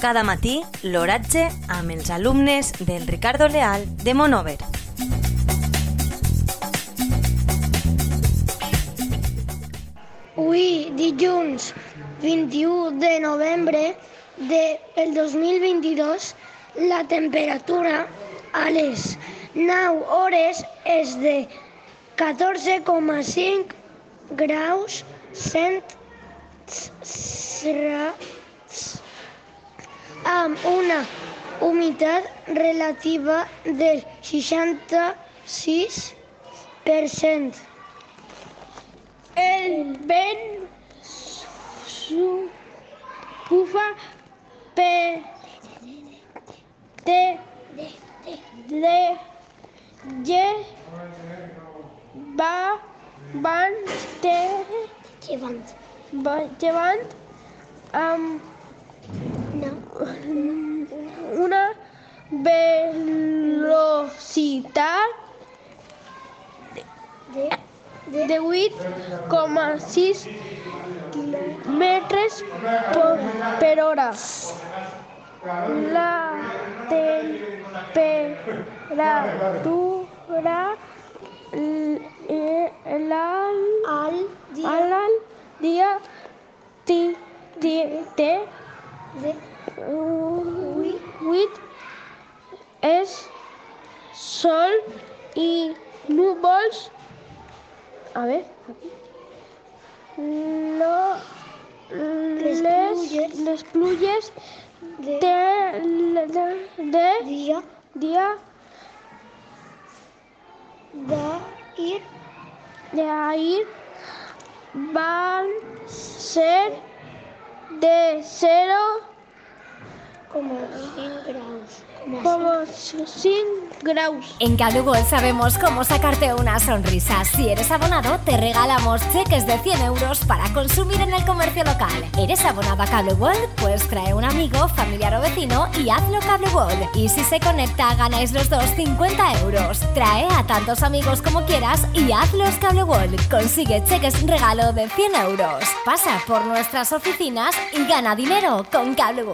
cada matí l'oratge amb els alumnes del Ricardo Leal de Monover. Avui, dilluns 21 de novembre del 2022, la temperatura a les 9 hores és de 14,5 graus centrals amb una humitat relativa del 66%. El vent bufa per de, de, de, va van de, llevant, va, llevant amb una velocidad de 8,6 metros por, hora. La temperatura al, día, de with es sol y nubes. A ver, Lo, les, les pluyes de, de, de, día, día de ir, de ir van ser de cero como 100 grados. Como 100 grados. En Cable sabemos cómo sacarte una sonrisa. Si eres abonado, te regalamos cheques de 100 euros para consumir en el comercio local. ¿Eres abonado a Cable Pues trae un amigo, familiar o vecino y hazlo Cable Y si se conecta, ganáis los dos 50 euros. Trae a tantos amigos como quieras y hazlos Cable Consigue cheques regalo de 100 euros. Pasa por nuestras oficinas y gana dinero con Cable